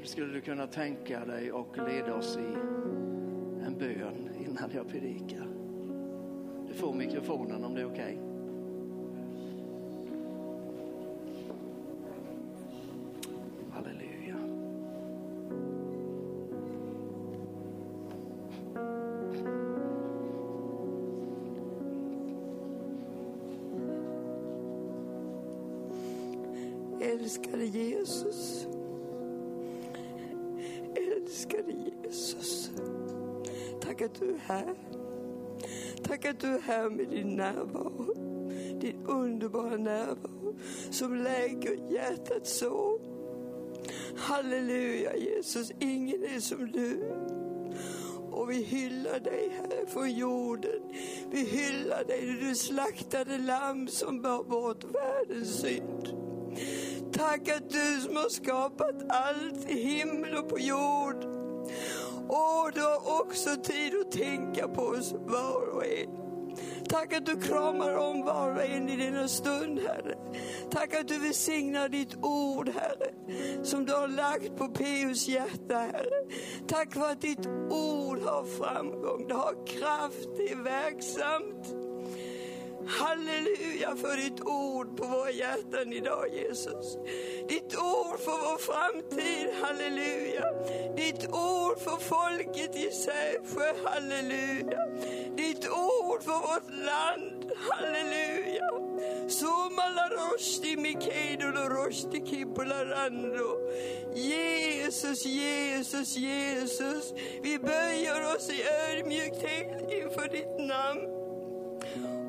tid skulle du kunna tänka dig och leda oss i en bön innan jag predikar? Du får mikrofonen om det är okej. Okay. Här med din närvaro. Din underbara närvaro som läker hjärtat så. Halleluja Jesus, ingen är som du. Och vi hyllar dig här från jorden. Vi hyllar dig, när du slaktade lamm som bar bort världens synd. Tack att du som har skapat allt i himmel och på jord. Och du har också tid att tänka på oss var och en. Tack att du kramar om var och en i denna stund, Herre. Tack att du välsignar ditt ord, Herre, som du har lagt på Peus hjärta, Herre. Tack för att ditt ord har framgång, det har kraft, det är verksamt. Halleluja för ditt ord på våra hjärtan idag Jesus. Ditt ord för vår framtid, halleluja. Ditt ord för folket i Sävsjö, halleluja. Ditt ord för vårt land, halleluja. Somala rosti mikedolo rosti kipularando. Jesus, Jesus, Jesus. Vi böjer oss i ödmjukhet inför ditt namn.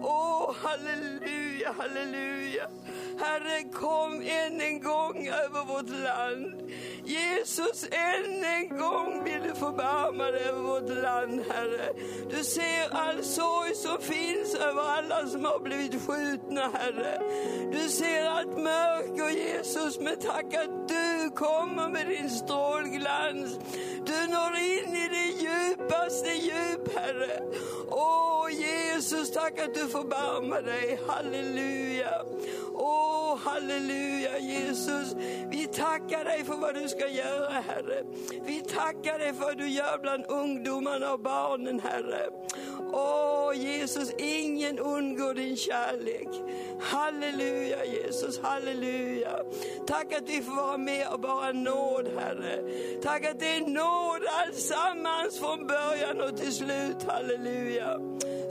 Åh, oh, halleluja, halleluja. Herre, kom än en gång över vårt land. Jesus, än en gång vill du förbarma dig över vårt land, Herre. Du ser all sorg som finns över alla som har blivit skjutna, Herre. Du ser allt mörker, Jesus, men tack att du kommer med din strålglans. Du når in i det djupaste djup, Herre. Åh, Jesus, tack att du förbarma dig. Halleluja. Åh, halleluja Jesus. Vi tackar dig för vad du ska göra Herre. Vi tackar dig för vad du gör bland ungdomarna och barnen Herre. Åh Jesus, ingen undgår din kärlek. Halleluja Jesus, halleluja. Tack att vi får vara med och bara nåd Herre. Tack att det är nåd allsammans från början och till slut, halleluja.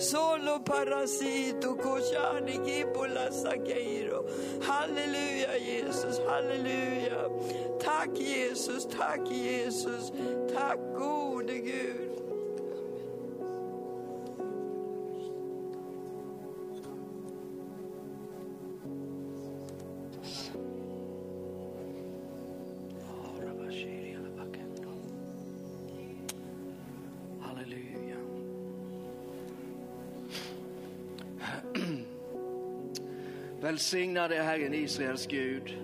Solo parasi parasito koshani kipola sakeiro. Halleluja Jesus, halleluja. Tack Jesus, tack Jesus. Tack gode Gud. Välsignad är Herren Israels Gud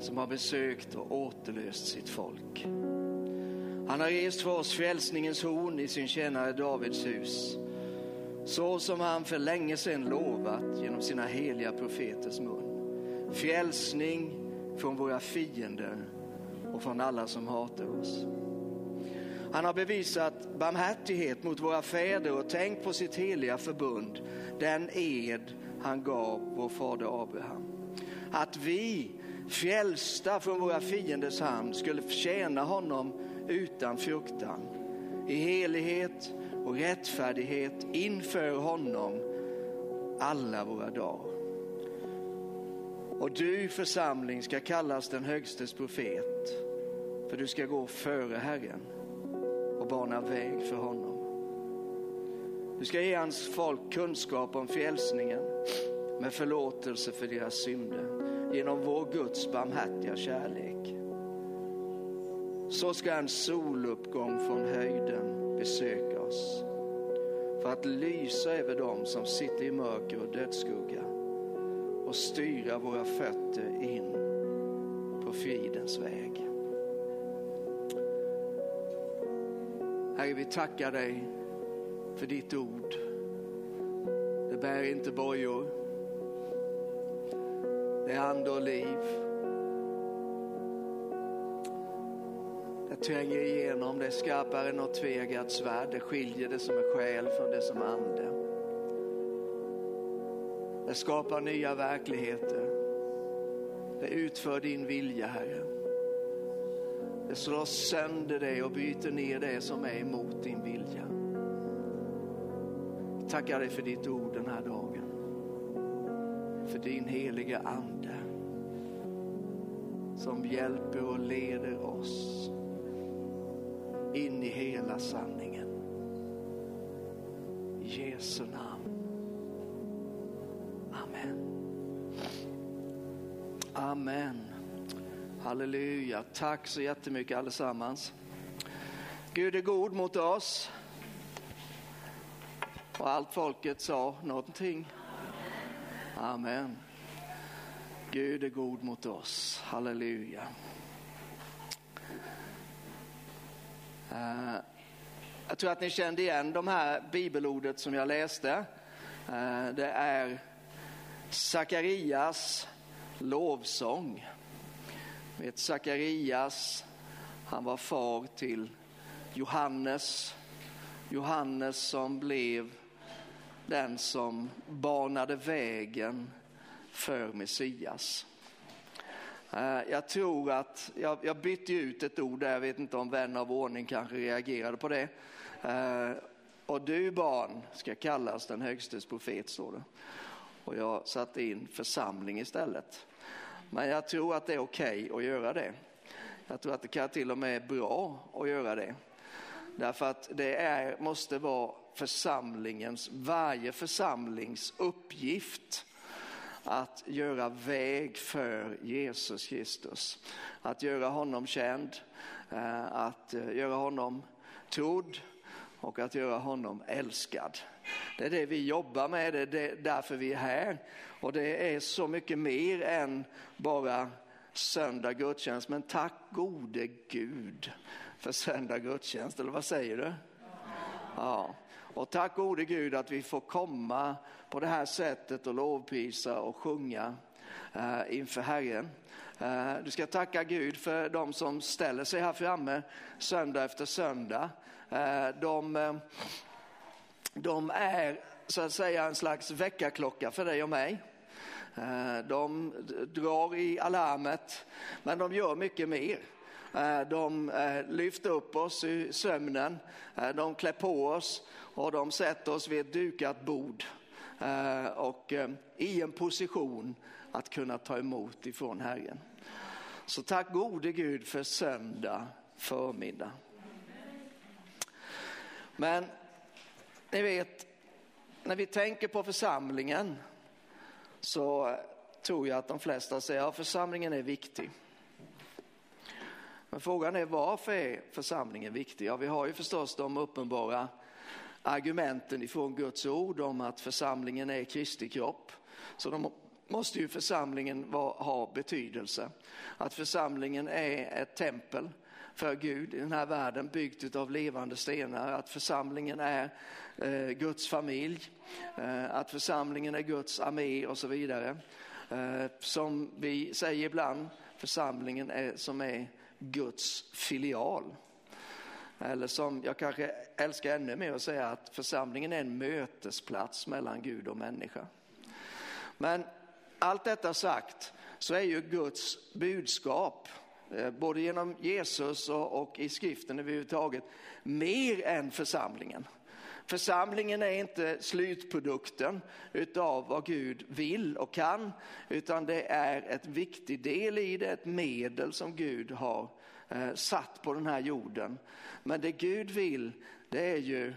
som har besökt och återlöst sitt folk. Han har rest för oss frälsningens horn i sin tjänare Davids hus. Så som han för länge sedan lovat genom sina heliga profeters mun. Frälsning från våra fiender och från alla som hatar oss. Han har bevisat barmhärtighet mot våra fäder och tänkt på sitt heliga förbund, den ed han gav vår fader Abraham. Att vi, frälsta från våra fienders hand, skulle tjäna honom utan fruktan, i helighet och rättfärdighet inför honom alla våra dagar. Och du församling ska kallas den högstes profet, för du ska gå före Herren och bana väg för honom. Du ska ge hans folk kunskap om frälsningen med förlåtelse för deras synder genom vår Guds barmhärtiga kärlek. Så ska en soluppgång från höjden besöka oss för att lysa över dem som sitter i mörker och dödsskugga och styra våra fötter in på fridens väg. Herre, vi tackar dig för ditt ord. Det bär inte bojor. Det är ande och liv. Det tränger igenom, det är skarpare än något tvegat svärd. Det skiljer det som är själ från det som är ande. Det skapar nya verkligheter. Det utför din vilja, Herre. Det slår sönder dig och bryter ner det som är emot din vilja. Tackar dig för ditt ord den här dagen. För din heliga ande som hjälper och leder oss in i hela sanningen. I Jesu namn. Amen. Amen. Halleluja. Tack så jättemycket allesammans. Gud är god mot oss. Och allt folket sa någonting. Amen. Gud är god mot oss. Halleluja. Eh, jag tror att ni kände igen de här bibelordet som jag läste. Eh, det är Sakarias lovsång. Vet Sakarias, han var far till Johannes. Johannes som blev den som banade vägen för Messias. Eh, jag tror att, jag, jag bytte ut ett ord där, jag vet inte om vän av ordning kanske reagerade på det. Eh, och du barn ska kallas den högstes profet, står det. Och jag satte in församling istället. Men jag tror att det är okej okay att göra det. Jag tror att det kan till och med är bra att göra det. Därför att det är, måste vara församlingens, varje församlings uppgift att göra väg för Jesus Kristus. Att göra honom känd, eh, att eh, göra honom trodd och att göra honom älskad. Det är det vi jobbar med, det är därför vi är här. Och det är så mycket mer än bara söndag gudstjänst. Men tack gode Gud för söndag gudstjänst, eller vad säger du? Ja. Och tack gode Gud att vi får komma på det här sättet och lovprisa och sjunga eh, inför Herren. Eh, du ska tacka Gud för de som ställer sig här framme söndag efter söndag. Eh, de, de är så att säga en slags väckarklocka för dig och mig. De drar i alarmet, men de gör mycket mer. De lyfter upp oss ur sömnen, de klär på oss och de sätter oss vid ett dukat bord eh, och eh, i en position att kunna ta emot ifrån Herren. Så tack gode Gud för söndag förmiddag. Men ni vet, när vi tänker på församlingen så tror jag att de flesta säger att ja, församlingen är viktig. Men frågan är varför är församlingen viktig? Ja, vi har ju förstås de uppenbara argumenten ifrån Guds ord om att församlingen är Kristi kropp. Så de måste ju församlingen ha betydelse. Att församlingen är ett tempel för Gud i den här världen byggt av levande stenar. Att församlingen är eh, Guds familj, eh, att församlingen är Guds armé och så vidare. Eh, som vi säger ibland, församlingen är, som är Guds filial. Eller som jag kanske älskar ännu mer att säga att församlingen är en mötesplats mellan Gud och människa. Men allt detta sagt så är ju Guds budskap, eh, både genom Jesus och, i skriften överhuvudtaget, mer än församlingen. Församlingen är inte slutprodukten utav vad Gud vill och kan, utan det är ett viktig del i det, ett medel som Gud har eh, satt på den här jorden. Men det Gud vill, det är ju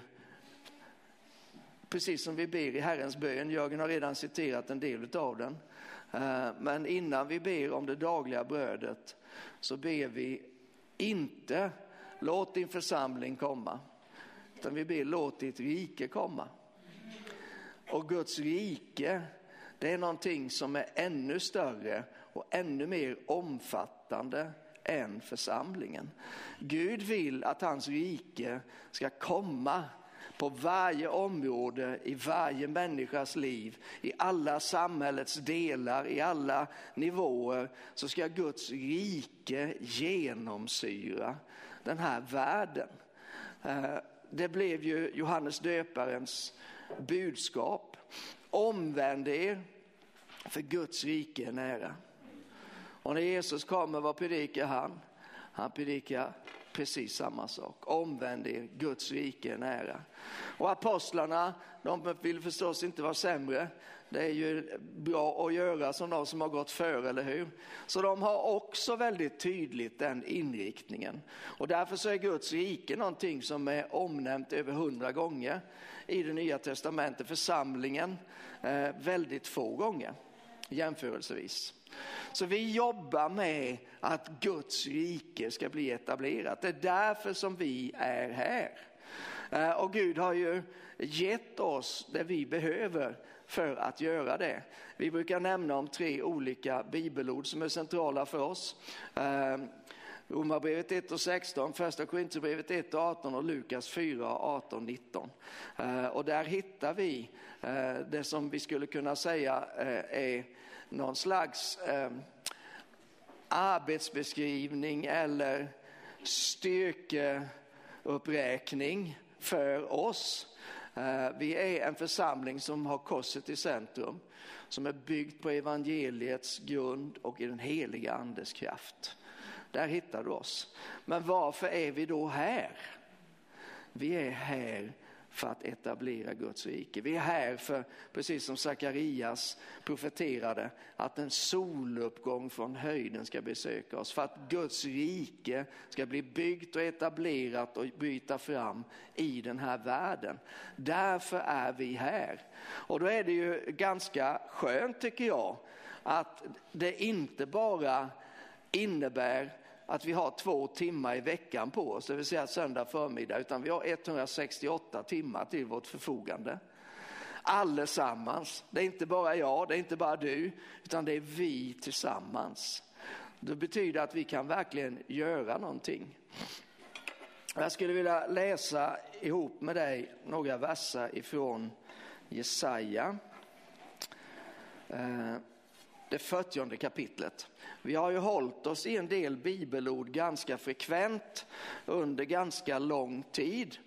precis som vi ber i Herrens bön. Jörgen har redan citerat en del av den. Eh, men innan vi ber om det dagliga brödet så ber vi inte låt din församling komma, utan vi ber låt ditt rike komma. Och Guds rike, det är någonting som är ännu större och ännu mer omfattande än församlingen. Gud vill att hans rike ska komma på varje område i varje människas liv, i alla samhällets delar, i alla nivåer, så ska Guds rike genomsyra den här världen. Eh, det blev ju Johannes döparens budskap. Omvänd er, för Guds rike är nära. Och när Jesus kommer, vad predikar han? Han predikar precis samma sak. Omvänd er, Guds rike är nära. Och apostlarna, de vill förstås inte vara sämre. Det är ju bra att göra som de som har gått före, eller hur? Så de har också väldigt tydligt den inriktningen. Och därför så är Guds rike någonting som är omnämnt över hundra gånger i det nya testamentet. Församlingen eh, väldigt få gånger jämförelsevis. Så vi jobbar med att Guds rike ska bli etablerat. Det är därför som vi är här. Eh, och Gud har ju gett oss det vi behöver för att göra det. Vi brukar nämna om tre olika bibelord som är centrala för oss. Eh, Romarbrevet 1 och 16, första Korinthierbrevet 1 och 18 och Lukas 4 och 18 19. Eh, och där hittar vi eh, det som vi skulle kunna säga eh, är någon slags arbetsbeskrivning eller styrkeuppräkning för oss. Vi är en församling som har korset i centrum, som är byggd på evangeliets grund och i den heliga andes kraft. Där hittar du oss. Men varför är vi då här? Vi är här för att etablera Guds rike. Vi är här för, precis som Sakarias profeterade, att en soluppgång från höjden ska besöka oss. För att Guds rike ska bli byggt och etablerat och byta fram i den här världen. Därför är vi här. Och då är det ju ganska skönt tycker jag att det inte bara innebär att vi har två timmar i veckan på oss, det vill säga söndag förmiddag, utan vi har 168 timmar till vårt förfogande. Allesammans. Det är inte bara jag, det är inte bara du, utan det är vi tillsammans. Det betyder att vi kan verkligen göra någonting. Jag skulle vilja läsa ihop med dig några verser ifrån Jesaja. Eh, det 40 kapitlet. Vi har ju hållit oss i en del bibelord ganska frekvent under ganska lång tid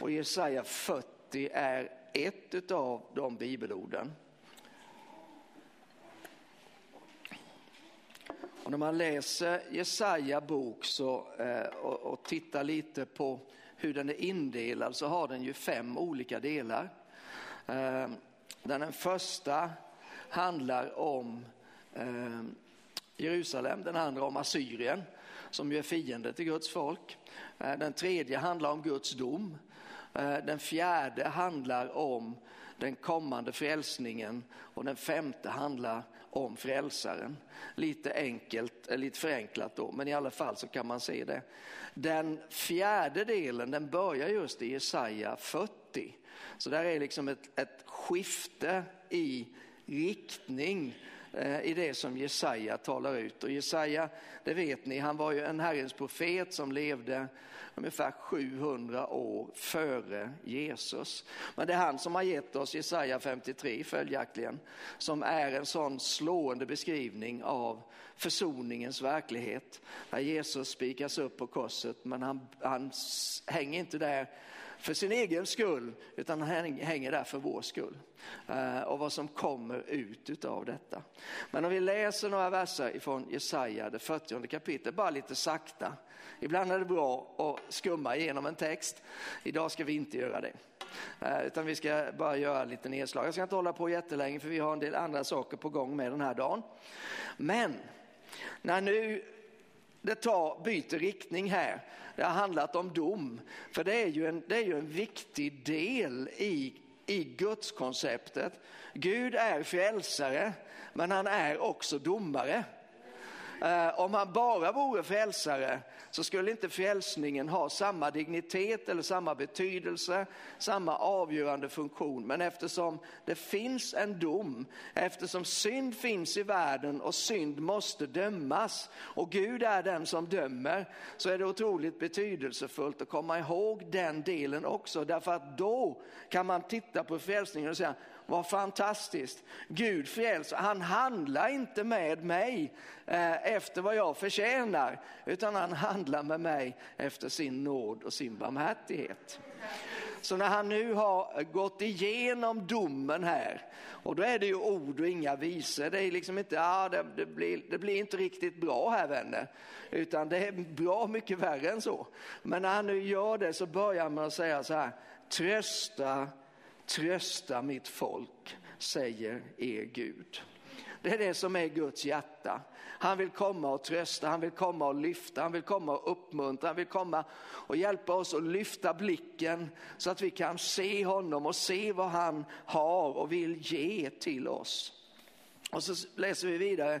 och Jesaja 40 är ett av de bibelorden. Och när man läser Jesaja bok så, eh, och, och tittar lite på hur den är indelad så har den ju fem olika delar. Eh, den första handlar om eh, Jerusalem, den andra om Assyrien som ju är fiende till Guds folk. Eh, den tredje handlar om Guds dom. Eh, den fjärde handlar om den kommande frälsningen och den femte handlar om frälsaren. Lite enkelt, eh, lite förenklat då, men i alla fall så kan man se det. Den fjärde delen den börjar just i Jesaja 40. Så där är liksom ett, ett skifte i riktning Eh, i det som Jesaja talar ut. Och Jesaja, det vet ni, han var ju en Herrens profet som levde ungefär 700 år före Jesus. Men det är han som har gett oss Jesaja 53 följaktligen, som är en sån slående beskrivning av försoningens verklighet. Där Jesus spikas upp på korset, men han, han hänger inte där för sin egen skull, utan han hänger där för vår skull. Eh, och vad som kommer ut av detta. Men om vi läser några verser ifrån Jesaja, det 40 kapitlet, bara lite sakta. Ibland är det bra att skumma igenom en text. Idag ska vi inte göra det. Eh, utan vi ska bara göra lite nedslag. Jag ska inte hålla på jättelänge för vi har en del andra saker på gång med den här dagen. Men när nu det tar, byter riktning här. Det har handlat om dom. För det är ju en, det är ju en viktig del i, i Guds konceptet. Gud är frälsare, men han är också domare. Eh, om han bara vore frälsare så skulle inte frälsningen ha samma dignitet eller samma betydelse, samma avgörande funktion. Men eftersom det finns en dom, eftersom synd finns i världen och synd måste dömas och Gud är den som dömer så är det otroligt betydelsefullt att komma ihåg den delen också. Därför att då kan man titta på frälsningen och säga vad fantastiskt. Gud frälser, han handlar inte med mig eh, efter vad jag förtjänar, utan han handlar med mig efter sin nåd och sin barmhärtighet. Så när han nu har gått igenom domen här, och då är det ju ord och inga visor. Det är liksom inte, ah, det, det, blir, det blir inte riktigt bra här vänner, utan det är bra mycket värre än så. Men när han nu gör det så börjar man att säga så här, trösta Trösta mitt folk, säger er Gud. Det är det som är Guds hjärta. Han vill komma och trösta, han vill komma och lyfta, han vill komma och uppmuntra, han vill komma och hjälpa oss att lyfta blicken så att vi kan se honom och se vad han har och vill ge till oss. Och så läser vi vidare,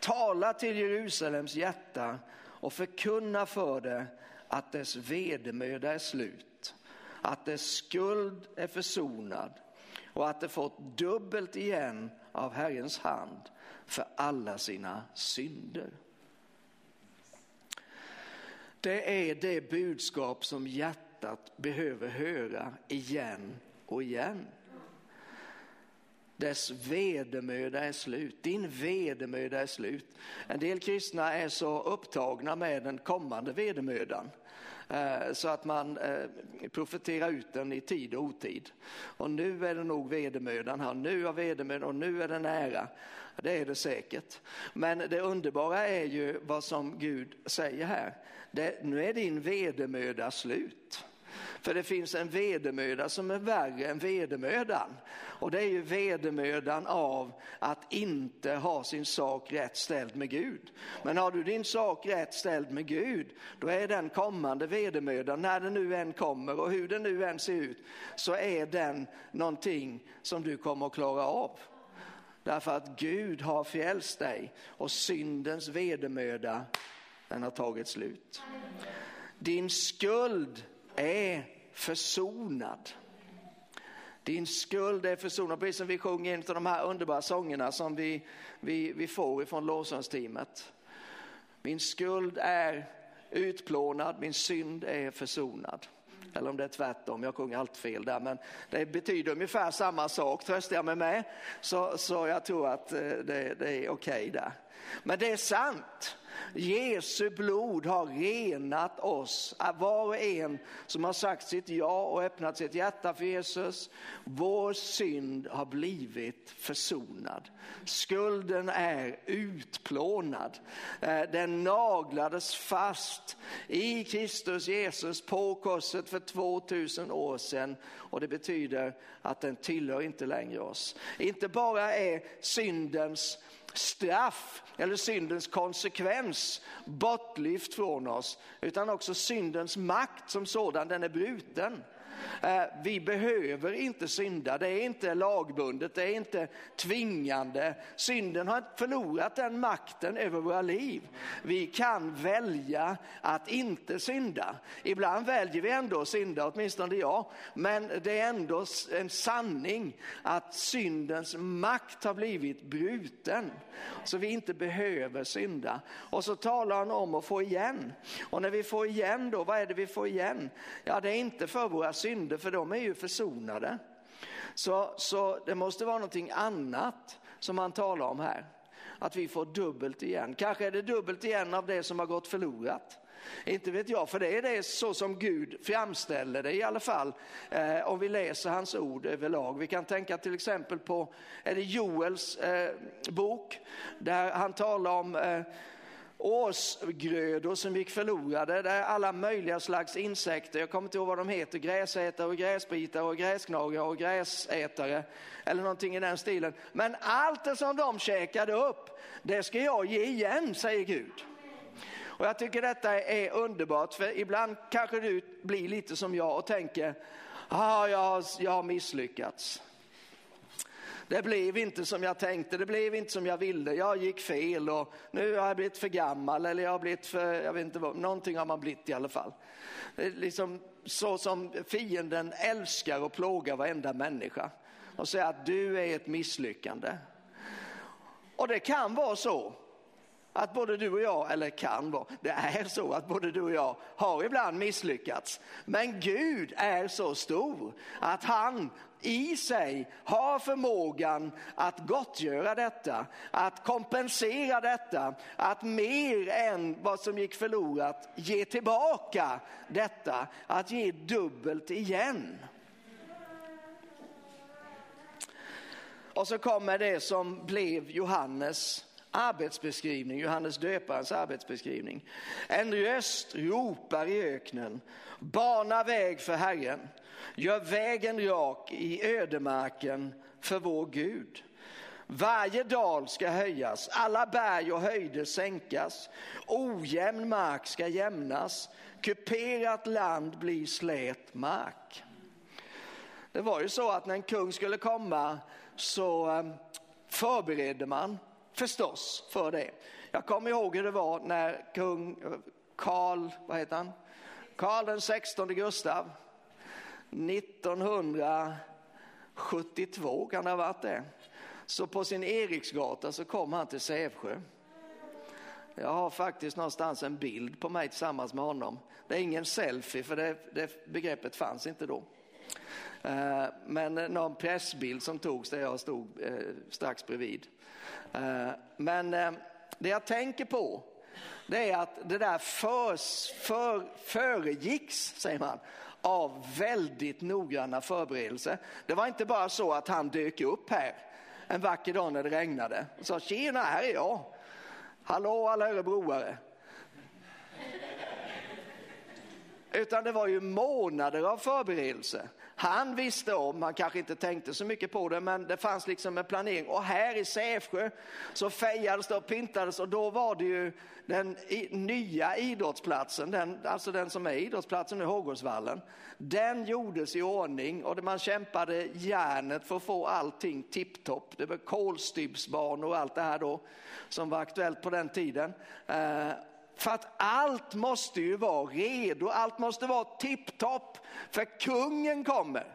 tala till Jerusalems hjärta och förkunna för det att dess vedermöda är slut att dess skuld är försonad och att det fått dubbelt igen av Herrens hand för alla sina synder. Det är det budskap som hjärtat behöver höra igen och igen. Dess vedermöda är slut, din vedermöda är slut. En del kristna är så upptagna med den kommande vedermödan Eh, så att man eh, profeterar ut den i tid och otid. Och nu är det nog vedermödan här, nu har vedermödan och nu är det nära. Det är det säkert. Men det underbara är ju vad som Gud säger här. Det, nu är din vedermöda slut. För det finns en vedermöda som är värre än vedermödan. Och det är ju vedermödan av att inte ha sin sak rätt ställd med Gud. Men har du din sak rätt ställd med Gud, då är den kommande vedermödan, när den nu än kommer och hur den nu än ser ut, så är den någonting som du kommer att klara av. Därför att Gud har frälst dig och syndens vedermöda, den har tagit slut. Din skuld är försonad. Din skuld är försonad, precis som vi sjunger en av de här underbara sångerna som vi, vi, vi får ifrån lovsångsteamet. Min skuld är utplånad, min synd är försonad. Eller om det är tvärtom, jag sjunger allt fel där, men det betyder ungefär samma sak, tröstar jag mig med. Så, så jag tror att eh, det, det är okej okay där. Men det är sant. Jesu blod har renat oss, var och en som har sagt sitt ja och öppnat sitt hjärta för Jesus. Vår synd har blivit försonad. Skulden är utplånad. Eh, den naglades fast i Kristus Jesus på korset för 2000 år sedan och det betyder att den tillhör inte längre oss. Inte bara är syndens straff eller syndens konsekvens bortlyft från oss, utan också syndens makt som sådan, den är bruten. Eh, vi behöver inte synda, det är inte lagbundet, det är inte tvingande. Synden har förlorat den makten över våra liv. Vi kan välja att inte synda. Ibland väljer vi ändå att synda, åtminstone jag. Men det är ändå en sanning att syndens makt har blivit bruten. Så vi inte behöver synda. Och så talar han om att få igen. Och när vi får igen då, vad är det vi får igen? Ja, det är inte för våra synder, för de är ju försonade. Så, så det måste vara någonting annat som han talar om här. Att vi får dubbelt igen. Kanske är det dubbelt igen av det som har gått förlorat. Inte vet jag, för det är det så som Gud framställer det i alla fall. Eh, om vi läser hans ord överlag. Vi kan tänka till exempel på, är det Joels eh, bok, där han talar om eh, årsgrödor som gick förlorade, det är alla möjliga slags insekter, jag kommer inte ihåg vad de heter, gräsätare och gräsbitare och gräsgnagare och gräsätare eller någonting i den stilen. Men allt det som de käkade upp, det ska jag ge igen, säger Gud. Och jag tycker detta är underbart, för ibland kanske du blir lite som jag och tänker, ah, jag, jag har misslyckats. Det blev inte som jag tänkte, det blev inte som jag ville, jag gick fel och nu har jag blivit för gammal eller jag har blivit för, jag vet inte vad, någonting har man blivit i alla fall. Det är liksom så som fienden älskar och plågar varenda människa och säger att du är ett misslyckande. Och det kan vara så att både du och jag, eller kan vara, det är så att både du och jag har ibland misslyckats. Men Gud är så stor att han i sig har förmågan att gottgöra detta, att kompensera detta, att mer än vad som gick förlorat ge tillbaka detta, att ge dubbelt igen. Och så kommer det som blev Johannes arbetsbeskrivning, Johannes döparens arbetsbeskrivning. En röst ropar i öknen, bana väg för Herren, gör vägen rak i ödemarken för vår Gud. Varje dal ska höjas, alla berg och höjder sänkas, ojämn mark ska jämnas, kuperat land blir slät mark. Det var ju så att när en kung skulle komma så eh, förberedde man förstås för det. Jag kommer ihåg hur det var när kung eh, Karl, vad heter han? Karl den 16 Gustav 1972 kan det ha varit det. Så på sin Eriksgata så kom han till Sävsjö. Jag har faktiskt någonstans en bild på mig tillsammans med honom. Det är ingen selfie för det, det begreppet fanns inte då. Eh, men någon pressbild som togs där jag stod eh, strax bredvid. Eh, men eh, det jag tänker på det är att det där förs, för, föregicks, säger man, av väldigt noggranna förberedelser. Det var inte bara så att han dök upp här en vacker dag när det regnade och sa tjena, här är jag. Hallå alla örebroare. Utan det var ju månader av förberedelse. Han visste om, han kanske inte tänkte så mycket på det, men det fanns liksom en planering. Och här i Sävsjö så fejades det och pyntades och då var det ju den nya idrottsplatsen, den, alltså den som är idrottsplatsen nu, Hågårdsvallen. Den gjordes i ordning och man kämpade järnet för att få allting tipptopp. Det var kolstybsbanor och allt det här då som var aktuellt på den tiden. Eh, för att allt måste ju vara redo, allt måste vara tipptopp, för kungen kommer.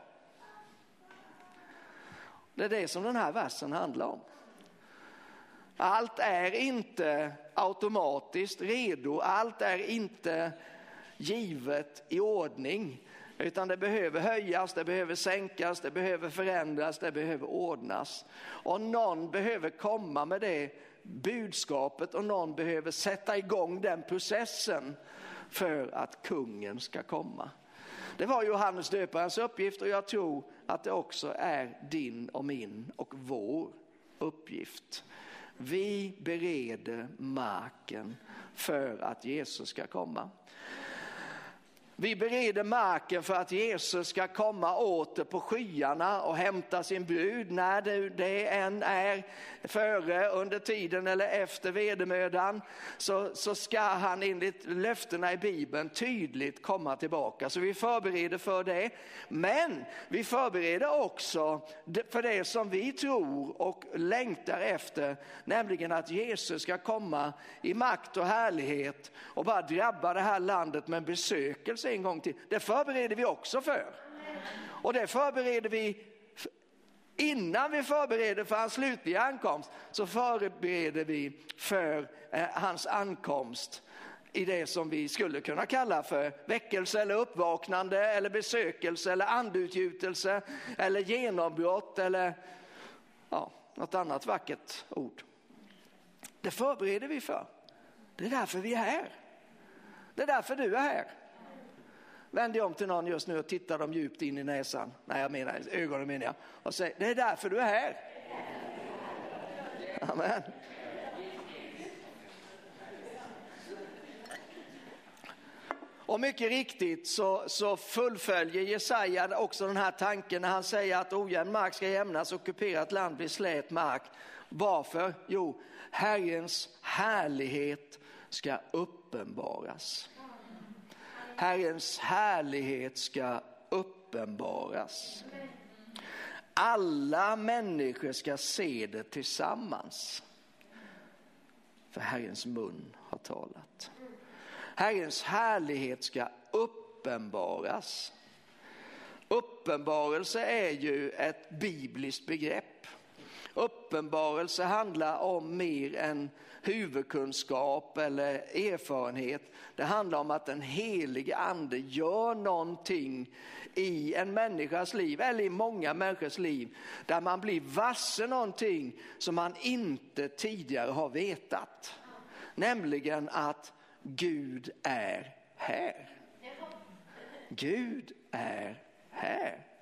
Det är det som den här versen handlar om. Allt är inte automatiskt redo, allt är inte givet i ordning, utan det behöver höjas, det behöver sänkas, det behöver förändras, det behöver ordnas. Och någon behöver komma med det budskapet och någon behöver sätta igång den processen för att kungen ska komma. Det var Johannes döparens uppgift och jag tror att det också är din och min och vår uppgift. Vi bereder marken för att Jesus ska komma. Vi bereder marken för att Jesus ska komma åter på skyarna och hämta sin brud när det, det än är före, under tiden eller efter vedermödan så, så ska han enligt löftena i Bibeln tydligt komma tillbaka. Så vi förbereder för det. Men vi förbereder också för det som vi tror och längtar efter, nämligen att Jesus ska komma i makt och härlighet och bara drabba det här landet med en besökelse en gång till. Det förbereder vi också för. Och det förbereder vi Innan vi förbereder för hans slutliga ankomst så förbereder vi för eh, hans ankomst i det som vi skulle kunna kalla för väckelse eller uppvaknande eller besökelse eller andutgjutelse eller genombrott eller ja, något annat vackert ord. Det förbereder vi för. Det är därför vi är här. Det är därför du är här. Vänd dig om till någon just nu och titta dem djupt in i näsan. Nej, jag menar ögonen menar jag. Och säg, det är därför du är här. Amen. Och mycket riktigt så, så fullföljer Jesaja också den här tanken när han säger att ojämn mark ska jämnas och kuperat land blir slät mark. Varför? Jo, Herrens härlighet ska uppenbaras. Herrens härlighet ska uppenbaras. Alla människor ska se det tillsammans. För Herrens mun har talat. Herrens härlighet ska uppenbaras. Uppenbarelse är ju ett bibliskt begrepp. Uppenbarelse handlar om mer än huvudkunskap eller erfarenhet. Det handlar om att den helige ande gör någonting i en människas liv eller i många människors liv där man blir varse någonting som man inte tidigare har vetat. Nämligen att Gud är här. Gud är här.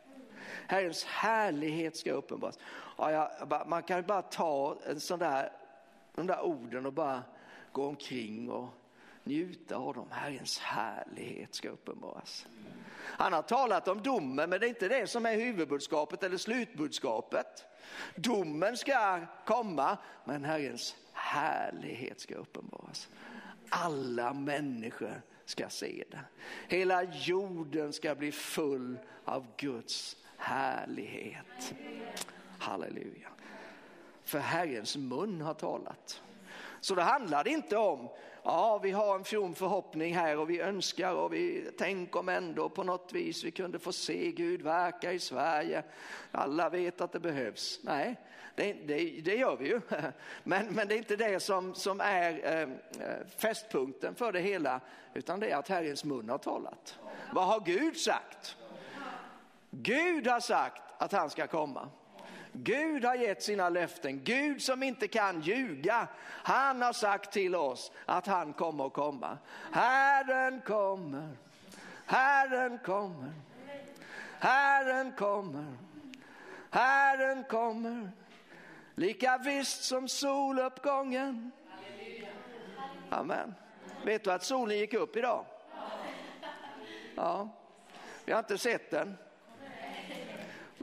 Herrens härlighet ska uppenbaras. Ja, man kan bara ta en sån där, de där orden och bara gå omkring och njuta av dem. Herrens härlighet ska uppenbaras. Han har talat om domen, men det är inte det som är huvudbudskapet eller slutbudskapet. Domen ska komma, men Herrens härlighet ska uppenbaras. Alla människor ska se det. Hela jorden ska bli full av Guds härlighet. Halleluja. För Herrens mun har talat. Så det handlar inte om, ja vi har en from förhoppning här och vi önskar och vi tänker om ändå på något vis vi kunde få se Gud verka i Sverige. Alla vet att det behövs. Nej, det, det, det gör vi ju. Men, men det är inte det som, som är eh, eh, fästpunkten för det hela, utan det är att Herrens mun har talat. Vad har Gud sagt? Gud har sagt att han ska komma. Gud har gett sina löften. Gud som inte kan ljuga. Han har sagt till oss att han kommer att komma. Herren kommer. Herren kommer. Herren kommer. Herren kommer. Lika visst som soluppgången. Amen. Vet du att solen gick upp idag? Ja, vi har inte sett den.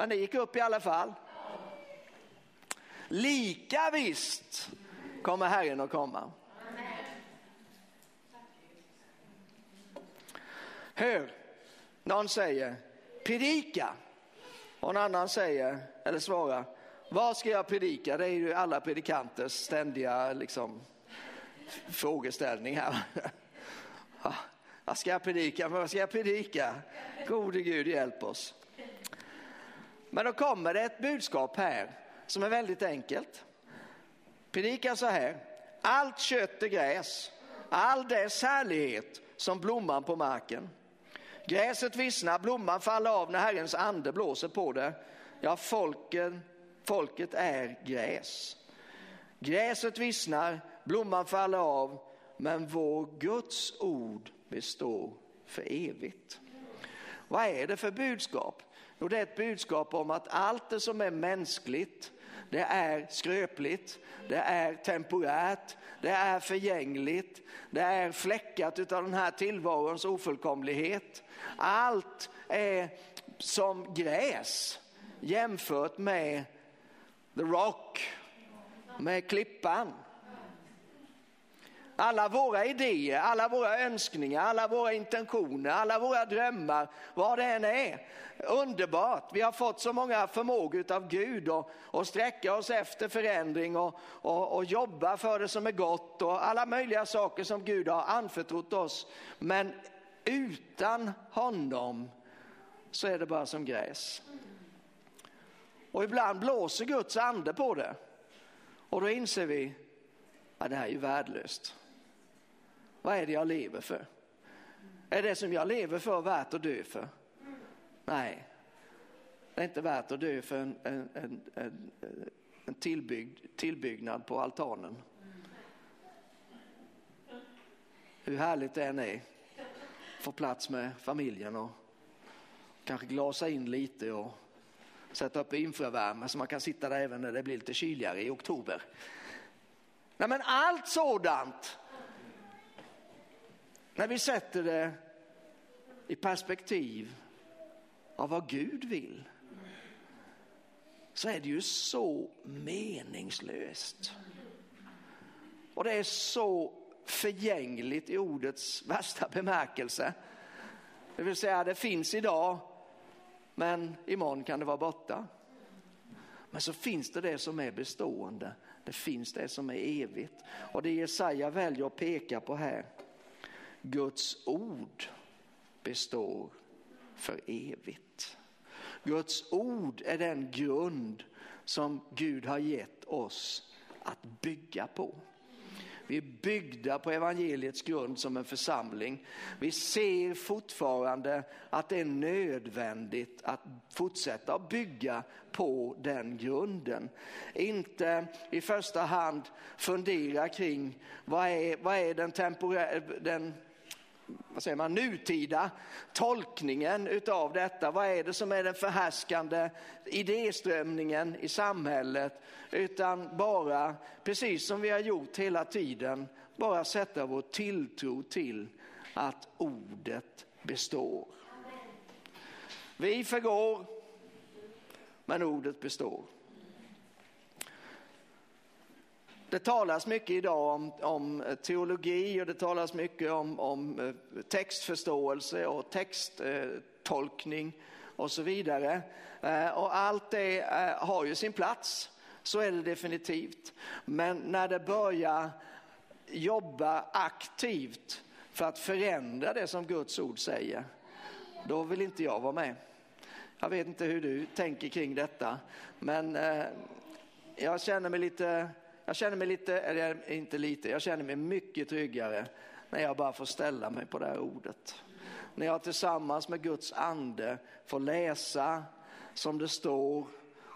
Men det gick upp i alla fall. Lika visst kommer Herren att komma. Hör, någon säger predika och en annan säger eller svarar vad ska jag predika? Det är ju alla predikanters ständiga liksom, frågeställning här. Vad ska jag predika? Vad ska jag predika? Gode Gud hjälp oss. Men då kommer det ett budskap här som är väldigt enkelt. Predika så här. Allt kött är gräs, all dess härlighet som blomman på marken. Gräset vissnar, blomman faller av när Herrens ande blåser på det. Ja, folken, folket är gräs. Gräset vissnar, blomman faller av, men vår Guds ord består för evigt. Vad är det för budskap? Jo, det är ett budskap om att allt det som är mänskligt, det är skröpligt, det är temporärt, det är förgängligt, det är fläckat av den här tillvarons ofullkomlighet. Allt är som gräs jämfört med the rock, med klippan. Alla våra idéer, alla våra önskningar, alla våra intentioner, alla våra drömmar, vad det än är. Underbart, vi har fått så många förmågor av Gud och, och sträcka oss efter förändring och, och, och jobba för det som är gott och alla möjliga saker som Gud har anförtrott oss. Men utan honom så är det bara som gräs. Och ibland blåser Guds ande på det. Och då inser vi att det här är ju värdelöst. Vad är det jag lever för? Är det som jag lever för värt att dö för? Nej, det är inte värt att dö för en, en, en, en, en tillbyggd, tillbyggnad på altanen. Hur härligt det än är, få plats med familjen och kanske glasa in lite och sätta upp infravärme så man kan sitta där även när det blir lite kyligare i oktober. Nej, men allt sådant när vi sätter det i perspektiv av vad Gud vill så är det ju så meningslöst. Och det är så förgängligt i ordets värsta bemärkelse. Det vill säga det finns idag men imorgon kan det vara borta. Men så finns det det som är bestående. Det finns det som är evigt. Och det Jesaja väljer att peka på här. Guds ord består för evigt. Guds ord är den grund som Gud har gett oss att bygga på. Vi är byggda på evangeliets grund som en församling. Vi ser fortfarande att det är nödvändigt att fortsätta att bygga på den grunden. Inte i första hand fundera kring vad är, vad är den, temporära, den vad säger man, nutida tolkningen utav detta. Vad är det som är den förhärskande idéströmningen i samhället? Utan bara, precis som vi har gjort hela tiden, bara sätta vår tilltro till att ordet består. Vi förgår, men ordet består. Det talas mycket idag om, om, eh, teologi och det talas mycket om, om eh, textförståelse och texttolkning och så vidare. Eh, och allt det har ju sin plats, så är det definitivt. Men när det börjar jobba aktivt för att förändra det som Guds ord säger, då vill inte jag vara med. Jag vet inte hur du tänker kring detta, men jag känner mig lite jag känner mig lite, eller inte lite, jag känner mig mycket tryggare när jag bara får ställa mig på det här ordet. När jag tillsammans med Guds ande får läsa som det står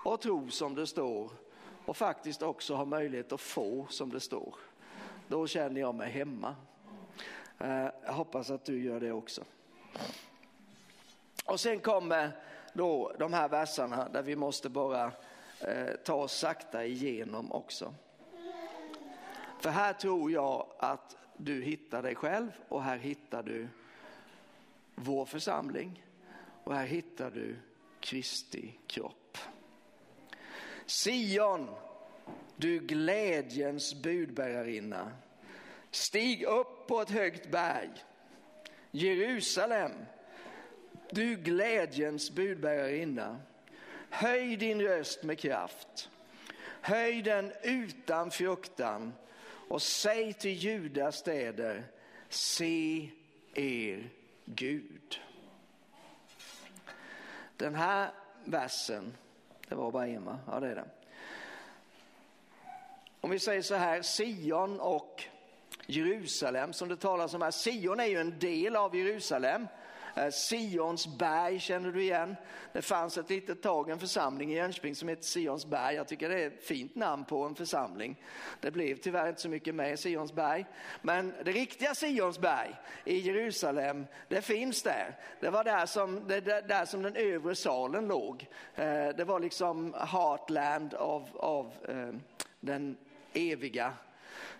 och tro som det står och faktiskt också ha möjlighet att få som det står. Då känner jag mig hemma. Eh, jag hoppas att du gör det också. Och sen kommer då de här verserna där vi måste bara eh, ta oss sakta igenom också. För här tror jag att du hittar dig själv och här hittar du vår församling och här hittar du Kristi kropp. Sion, du glädjens budbärarinna, stig upp på ett högt berg. Jerusalem, du glädjens budbärarinna, höj din röst med kraft. Höj den utan fruktan och säg till Judas städer, se er Gud. Den här versen, det var bara en va? Ja det är det. Om vi säger så här, Sion och Jerusalem som det talas om här. Sion är ju en del av Jerusalem Eh, Sions berg känner du igen. Det fanns ett litet tag en församling i Jönköping som hette Sions berg. Jag tycker det är ett fint namn på en församling. Det blev tyvärr inte så mycket med Sions berg. Men det riktiga Sions berg i Jerusalem, det finns där. Det var där som, det, där som den övre salen låg. Eh, det var liksom heartland av, av eh, den eviga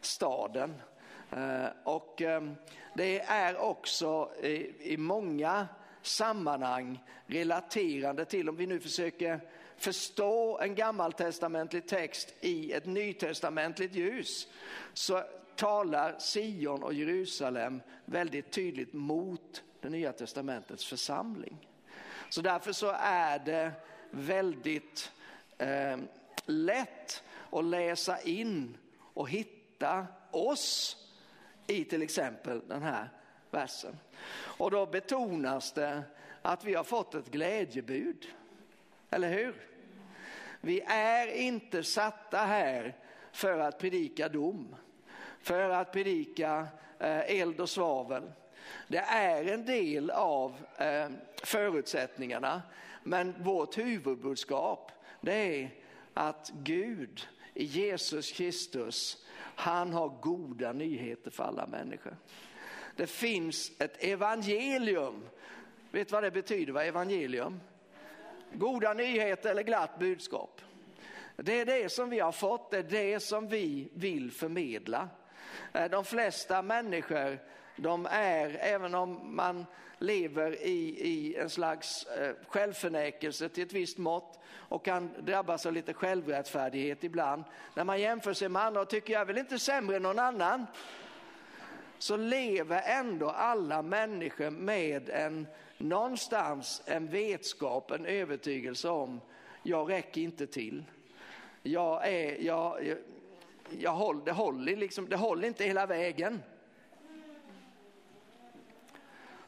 staden. Eh, och ehm, det är också i många sammanhang relaterande till, om vi nu försöker förstå en gammaltestamentlig text i ett nytestamentligt ljus, så talar Sion och Jerusalem väldigt tydligt mot det nya testamentets församling. Så därför så är det väldigt eh, lätt att läsa in och hitta oss i till exempel den här versen. Och då betonas det att vi har fått ett glädjebud. Eller hur? Vi är inte satta här för att predika dom, för att predika eh, eld och svavel. Det är en del av eh, förutsättningarna, men vårt huvudbudskap det är att Gud i Jesus Kristus han har goda nyheter för alla människor. Det finns ett evangelium. Vet vad det betyder, vad evangelium? Goda nyheter eller glatt budskap. Det är det som vi har fått, det är det som vi vill förmedla. Eh, de flesta människor, de är, även om man lever i, i en slags eh, självförnekelse till ett visst mått och kan drabbas av lite självrättfärdighet ibland. När man jämför sig med andra och tycker jag är väl inte sämre än någon annan. Så lever ändå alla människor med en någonstans en vetskap, en övertygelse om jag räcker inte till. jag är, jag, jag, jag håller, det, håller liksom, det håller inte hela vägen.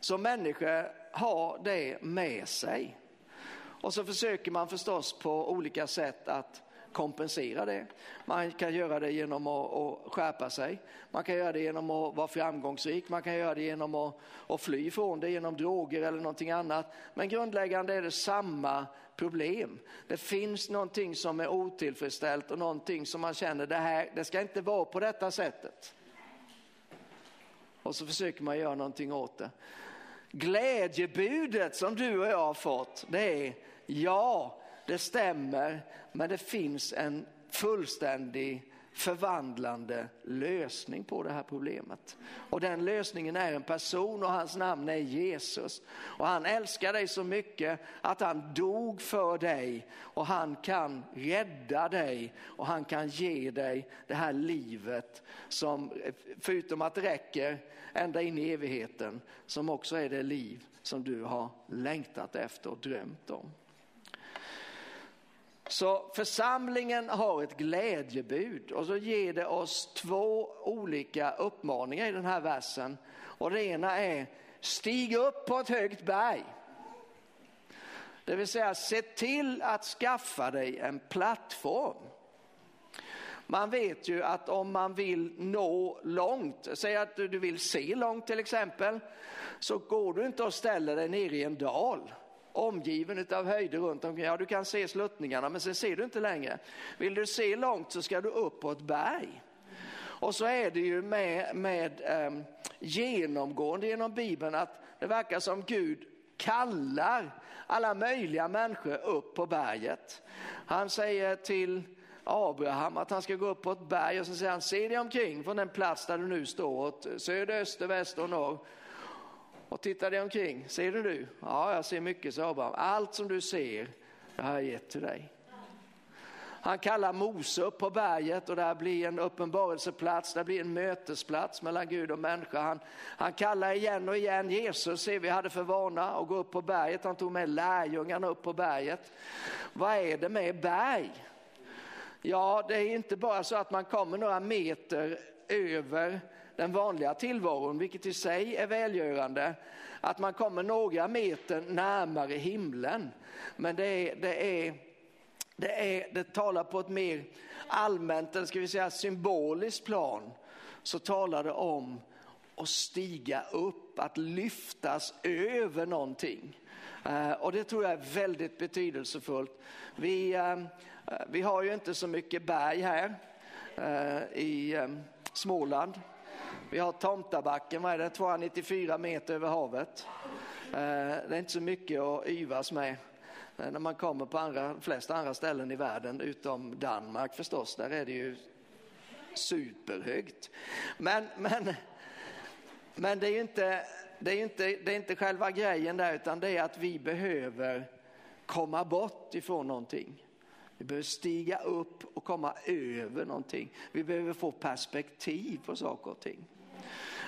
Så människor har det med sig. Och så försöker man förstås på olika sätt att kompensera det. Man kan göra det genom att, att skärpa sig. Man kan göra det genom att vara framgångsrik. Man kan göra det genom att, att fly från det genom droger eller någonting annat. Men grundläggande är det samma problem. Det finns någonting som är otillfredsställt och någonting som man känner det här, det ska inte vara på detta sättet. Och så försöker man göra någonting åt det. Glädjebudet som du och jag har fått, det är ja, det stämmer, men det finns en fullständig förvandlande lösning på det här problemet. Och den lösningen är en person och hans namn är Jesus. Och han älskar dig så mycket att han dog för dig och han kan rädda dig och han kan ge dig det här livet som förutom att det räcker ända in i evigheten som också är det liv som du har längtat efter och drömt om. Så församlingen har ett glädjebud och så ger det oss två olika uppmaningar i den här versen. Och det ena är stig upp på ett högt berg. Det vill säga se till att skaffa dig en plattform. Man vet ju att om man vill nå långt, säg att du vill se långt till exempel, så går du inte och ställer dig nere i en dal omgiven av höjder runt omkring. Ja, du kan se sluttningarna men sen ser du inte längre. Vill du se långt så ska du upp på ett berg. Och så är det ju med, med um, genomgående genom Bibeln att det verkar som Gud kallar alla möjliga människor upp på berget. Han säger till Abraham att han ska gå upp på ett berg och så säger han se dig omkring från den plats där du nu står åt söder, öster, väster och norr och tittar dig omkring. Ser du nu? Ja, jag ser mycket, sa Abraham. Allt som du ser, jag har gett till dig. Han kallar Mose upp på berget och där blir en uppenbarelseplats, där blir en mötesplats mellan Gud och människa. Han, han kallar igen och igen Jesus, ser vi hade för vana att gå upp på berget. Han tog med lärjungarna upp på berget. Vad är det med berg? Ja, det är inte bara så att man kommer några meter över den vanliga tillvaron, vilket i sig är välgörande, att man kommer några meter närmare himlen. Men det, är, det, är, det, är, det talar på ett mer allmänt, eller ska vi säga symboliskt plan, så talar det om att stiga upp, att lyftas över någonting. Eh, och det tror jag är väldigt betydelsefullt. Vi, eh, eh, vi har ju inte så mycket berg här i Småland. Vi har Tomtabacken, vad är det, 294 meter över havet. Eh, det är inte så mycket att yvas med eh, när man kommer på andra, de flesta andra ställen i världen utom Danmark förstås. Där är det ju superhögt. Men, men, men det är ju inte, det är inte, det är inte själva grejen där utan det är att vi behöver komma bort ifrån någonting. Vi behöver stiga upp och komma över någonting. Vi behöver få perspektiv på saker och ting.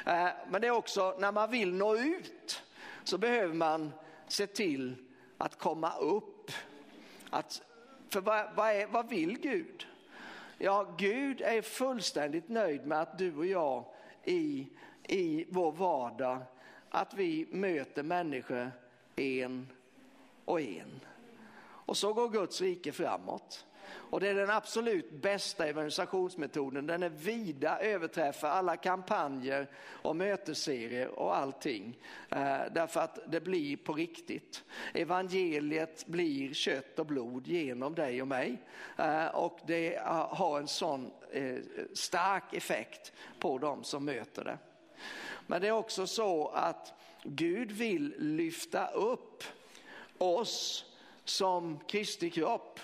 Eh, men det är också när man vill nå ut så behöver man se till att komma upp. Att, för vad, vad, är, vad vill Gud? Ja, Gud är fullständigt nöjd med att du och jag i, i vår vardag, att vi möter människor en och en. Och så går Guds rike framåt. Och det är den absolut bästa evangelisationsmetoden. Den är vida överträffar alla kampanjer och mötesserier och allting. Eh, därför att det blir på riktigt. Evangeliet blir kött och blod genom dig och mig. Eh, och det eh, har en sån eh, stark effekt på dem som möter det. Men det är också så att Gud vill lyfta upp oss som Kristi kropp.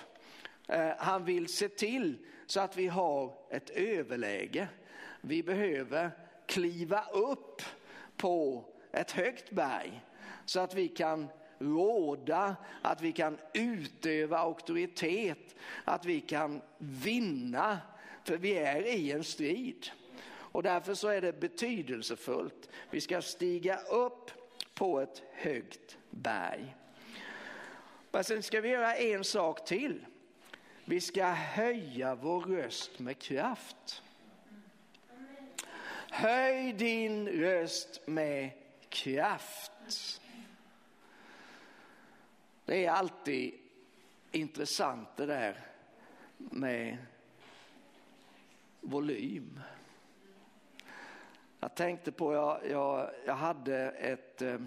Eh, han vill se till så att vi har ett överläge. Vi behöver kliva upp på ett högt berg så att vi kan råda, att vi kan utöva auktoritet, att vi kan vinna. För vi är i en strid. Och därför så är det betydelsefullt. Vi ska stiga upp på ett högt berg. Men sen ska vi göra en sak till. Vi ska höja vår röst med kraft. Höj din röst med kraft. Det är alltid intressant det där med volym. Jag tänkte på, jag, jag, jag hade ett, eh,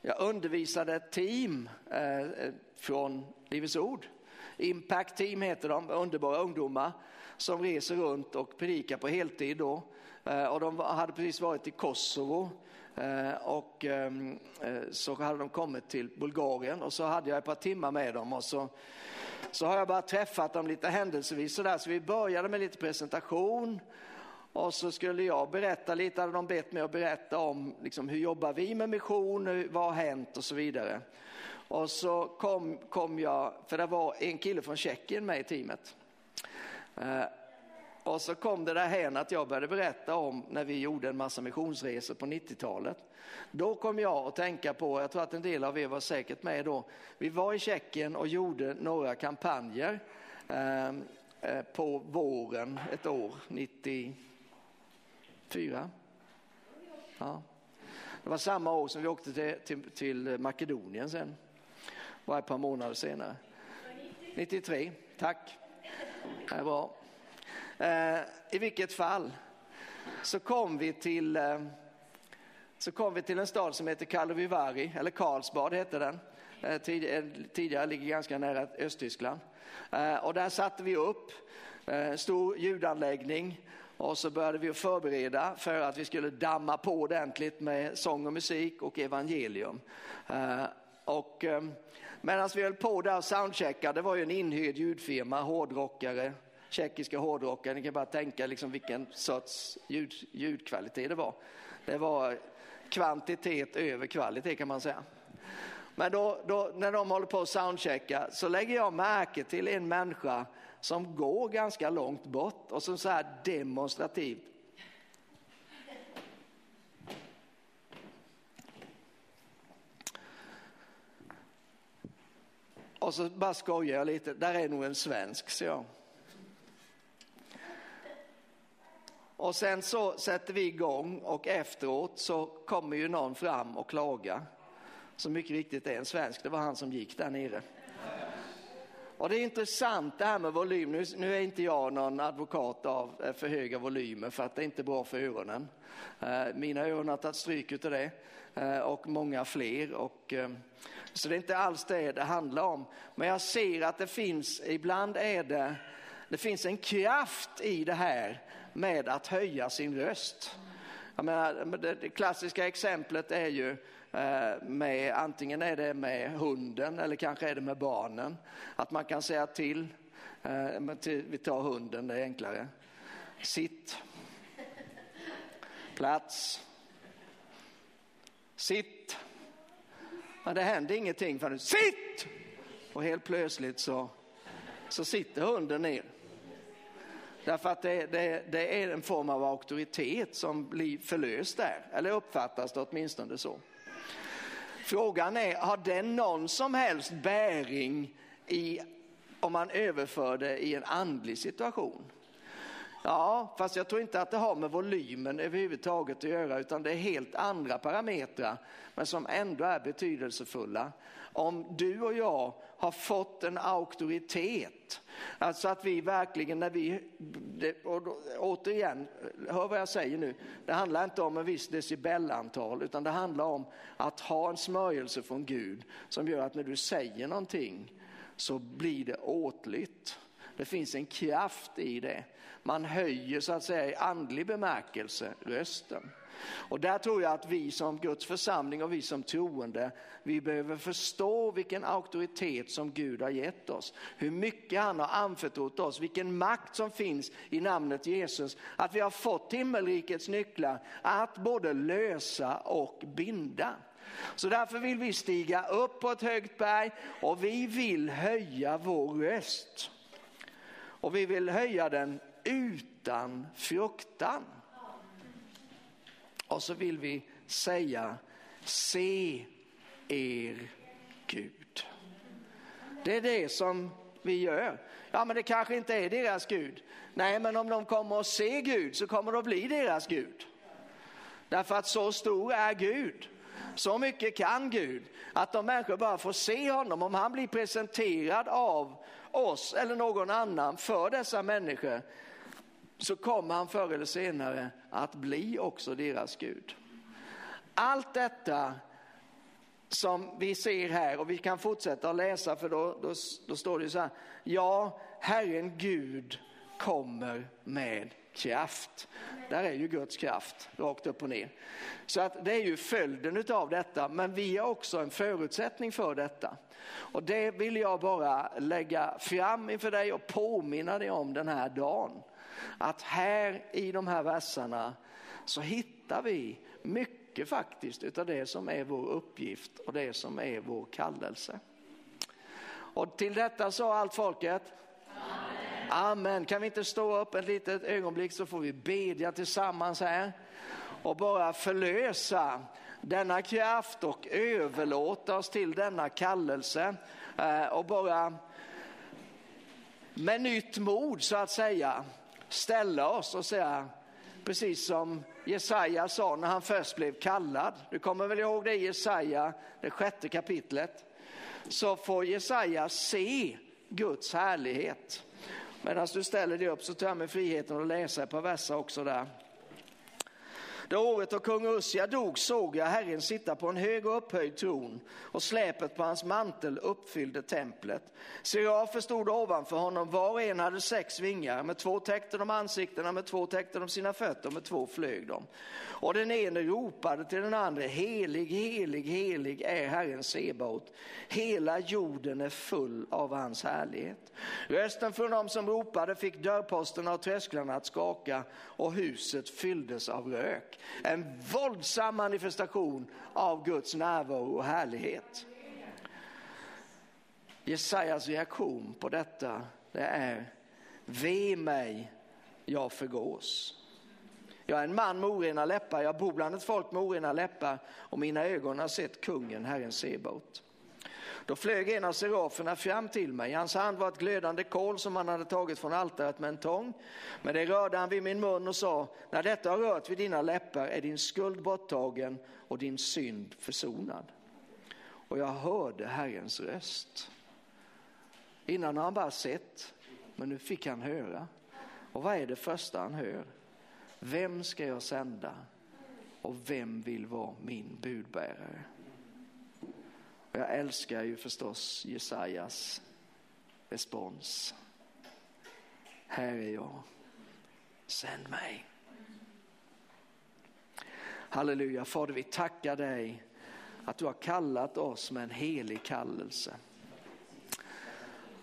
jag undervisade ett team eh, eh, från Livets Ord. Impact Team heter de, underbara ungdomar som reser runt och predikar på heltid då. Eh, och de hade precis varit i Kosovo eh, och ehm, eh, så hade de kommit till Bulgarien och så hade jag ett par timmar med dem och så, så har jag bara träffat dem lite händelsevis sådär så vi började med lite presentation och så skulle jag berätta lite, hade de bett mig att berätta om liksom, hur jobbar vi med mission, vad har hänt och så vidare. Och så kom, kom jag, för det var en kille från Tjeckien med i teamet. Eh, och så kom det därhän att jag började berätta om när vi gjorde en massa missionsresor på 90-talet. Då kom jag att tänka på, jag tror att en del av er var säkert med då, vi var i Tjeckien och gjorde några kampanjer eh, eh på våren ett år, 94. Ja. Det var samma år som vi åkte till, till, till Makedonien sen. Bara ett par månader senare. 93, tack. Det är bra. Eh, I vilket fall så kom vi till eh, så kom vi till en stad som heter Karlovy eller Karlsbad hette den. Eh, tidigare, eh, tidigare ligger ganska nära Östtyskland. Eh, och där satte vi upp eh, en stor ljudanläggning och så började vi förbereda för att vi skulle damma på ordentligt med sång och musik och evangelium. Eh, och eh, medan vi höll på där och soundcheckade, det var ju en inhyrd ljudfirma, hårdrockare, tjeckiska hårdrockare, ni kan bara tänka liksom vilken sorts ljud, ljudkvalitet det var. Det var kvantitet över kvalitet kan man säga. Men då, då, när de håller på att soundchecka så lägger jag märke till en människa som går ganska långt bort och som så här demonstrativt Och så bara skojar jag lite, där är nog en svensk, så jag. Och sen så sätter vi igång och efteråt så kommer ju någon fram och klagar. Så mycket riktigt är en svensk, det var han som gick där nere. Och det är intressant det här med volym. Nu, nu är inte jag någon advokat av eh, för höga volymer för att det är inte bra för öronen. Eh, mina öron har tagit stryk av det eh, och många fler. Och, ehm, så det är inte alls det det handlar om. Men jag ser att det finns, ibland är det, det finns en kraft i det här med att höja sin röst. Jag menar, det klassiska exemplet är ju Eh, med, antingen är det med hunden eller kanske är det med barnen. Att man kan säga till, eh, vi tar hunden, det är enklare. Sitt. Plats. Sitt. Men det händer ingenting förrän sitt! Och helt plötsligt så, så sitter hunden ner. Därför att det, det, det är en form av auktoritet som blir förlöst där, eller uppfattas det åtminstone så. Frågan är, har den någon som helst bäring i, om man överför det i en andlig situation? Ja, fast jag tror inte att det har med volymen överhuvudtaget att göra utan det är helt andra parametrar men som ändå är betydelsefulla. Om du och jag har fått en auktoritet, alltså att vi verkligen när vi, det, och då, återigen, hör vad jag säger nu, det handlar inte om en viss decibelantal utan det handlar om att ha en smörjelse från Gud som gör att när du säger någonting så blir det åtligt. Det finns en kraft i det. Man höjer så att säga i andlig bemärkelse rösten. Och där tror jag att vi som Guds församling och vi som troende, vi behöver förstå vilken auktoritet som Gud har gett oss. Hur mycket han har anförtrott oss, vilken makt som finns i namnet Jesus. Att vi har fått himmelrikets nycklar att både lösa och binda. Så därför vill vi stiga upp på ett högt berg och vi vill höja vår röst. Och vi vill höja den utan fruktan. Och så vill vi säga, se er Gud. Det är det som vi gör. Ja, men det kanske inte är deras Gud. Nej, men om de kommer att se Gud så kommer det att bli deras Gud. Därför att så stor är Gud. Så mycket kan Gud att om människor bara får se honom, om han blir presenterad av oss eller någon annan för dessa människor så kommer han förr eller senare att bli också deras Gud. Allt detta som vi ser här och vi kan fortsätta att läsa för då, då, då står det så här. Ja, Herren Gud kommer med kraft. Där är ju Guds kraft rakt upp och ner. Så att det är ju följden av detta, men vi är också en förutsättning för detta. Och det vill jag bara lägga fram inför dig och påminna dig om den här dagen. Att här i de här verserna så hittar vi mycket faktiskt utav det som är vår uppgift och det som är vår kallelse. Och till detta sa allt folket Amen. Kan vi inte stå upp ett litet ögonblick så får vi bedja tillsammans här och bara förlösa denna kraft och överlåta oss till denna kallelse eh, och bara med nytt mod så att säga ställa oss och säga precis som Jesaja sa när han först blev kallad. Du kommer väl ihåg det i Jesaja, det sjätte kapitlet. Så får Jesaja se Guds härlighet. Medan du ställer dig upp så tar jag mig friheten att läsa ett par verser också där. Det året då kung Ussia dog såg jag Herren sitta på en hög och upphöjd tron och släpet på hans mantel uppfyllde templet. Serafer stod ovanför honom, var och en hade sex vingar, med två täckte de ansiktena, med två täckte de sina fötter med två flög de. Och den ene ropade till den andra, helig, helig, helig är Herren Sebaot. Hela jorden är full av hans härlighet. Rösten från dem som ropade fick dörrposterna och trösklarna att skaka och huset fylldes av rök. En våldsam manifestation av Guds närvaro och härlighet. Jesajas reaktion på detta det är Ve mig, jag förgås. Jag är en man med orena läppar, jag bor bland ett folk med orena läppar och mina ögon har sett kungen, Herren Sebaot. Då flög en av seraferna fram till mig. I hans hand var ett glödande kol som han hade tagit från altaret med en tång. Men det rörde han vid min mun och sa, när detta har rört vid dina läppar är din skuld borttagen och din synd försonad. Och jag hörde Herrens röst. Innan har han bara sett, men nu fick han höra. Och vad är det första han hör? Vem ska jag sända? Och vem vill vara min budbärare? Och jag älskar ju förstås Jesajas respons. Här är jag, sänd mig. Halleluja, Fader vi tackar dig att du har kallat oss med en helig kallelse.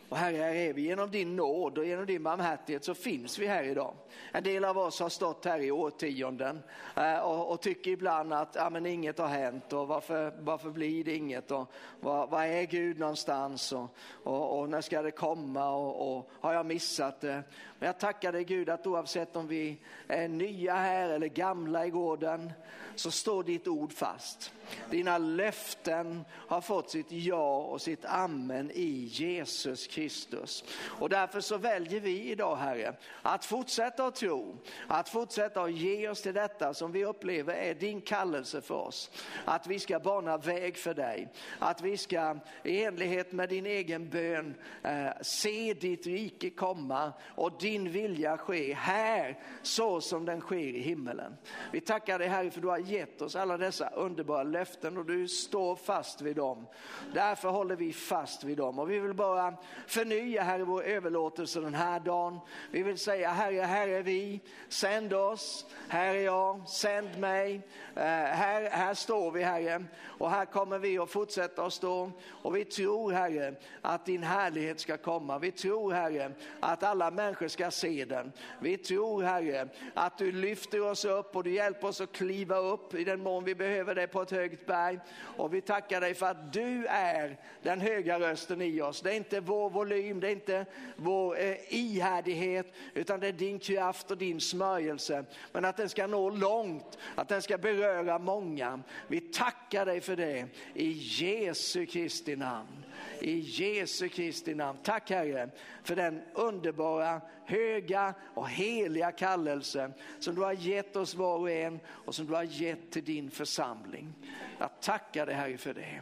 Och Herre, här är vi genom din nåd och genom din barmhärtighet så finns vi här idag. En del av oss har stått här i årtionden eh, och, och tycker ibland att ja, men inget har hänt och varför, varför blir det inget och var, var är Gud någonstans och, och, och, när ska det komma och, och har jag missat det? Men jag tackar dig Gud att oavsett om vi är nya här eller gamla i gården så står ditt ord fast. Dina löften har fått sitt ja och sitt amen i Jesus Kristus. Och därför så väljer vi idag Herre att fortsätta att tro, att fortsätta att ge oss till detta som vi upplever är din kallelse för oss. Att vi ska bana väg för dig, att vi ska i enlighet med din egen bön eh, se ditt rike komma och din vilja ske här så som den sker i himmelen. Vi tackar dig Herre för du har gett oss alla dessa underbara löften och du står fast vid dem. Därför håller vi fast vid dem och vi vill bara förnya Herre vår överlåtelse den här dagen. Vi vill säga Herre, Herre är vi, sänd oss, här är jag, sänd mig. Eh, här, här står vi Herre och här kommer vi att fortsätta att stå och vi tror Herre att din härlighet ska komma. Vi tror Herre att alla människor ska se den. Vi tror Herre att du lyfter oss upp och du hjälper oss att kliva upp i den mån vi behöver dig på ett högt berg. Och vi tackar dig för att du är den höga rösten i oss. Det är inte vår volym, det är inte vår eh, ihärdighet, utan det är din kraft och din smörjelse. Men att den ska nå långt, att den ska beröra många. Vi tackar dig för det i Jesu Kristi namn. I Jesu Kristi namn. Tack Herre för den underbara, höga och heliga kallelse som du har gett oss var och en och som du har gett till din församling. Jag tackar dig Herre för det.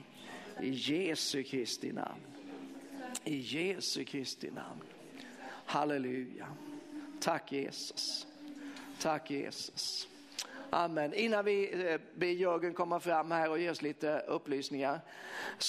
I Jesu Kristi namn. I Jesu Kristi namn. Halleluja. Tack Jesus. Tack Jesus. Amen. Innan vi eh, ber Jörgen komma fram här och ge oss lite upplysningar så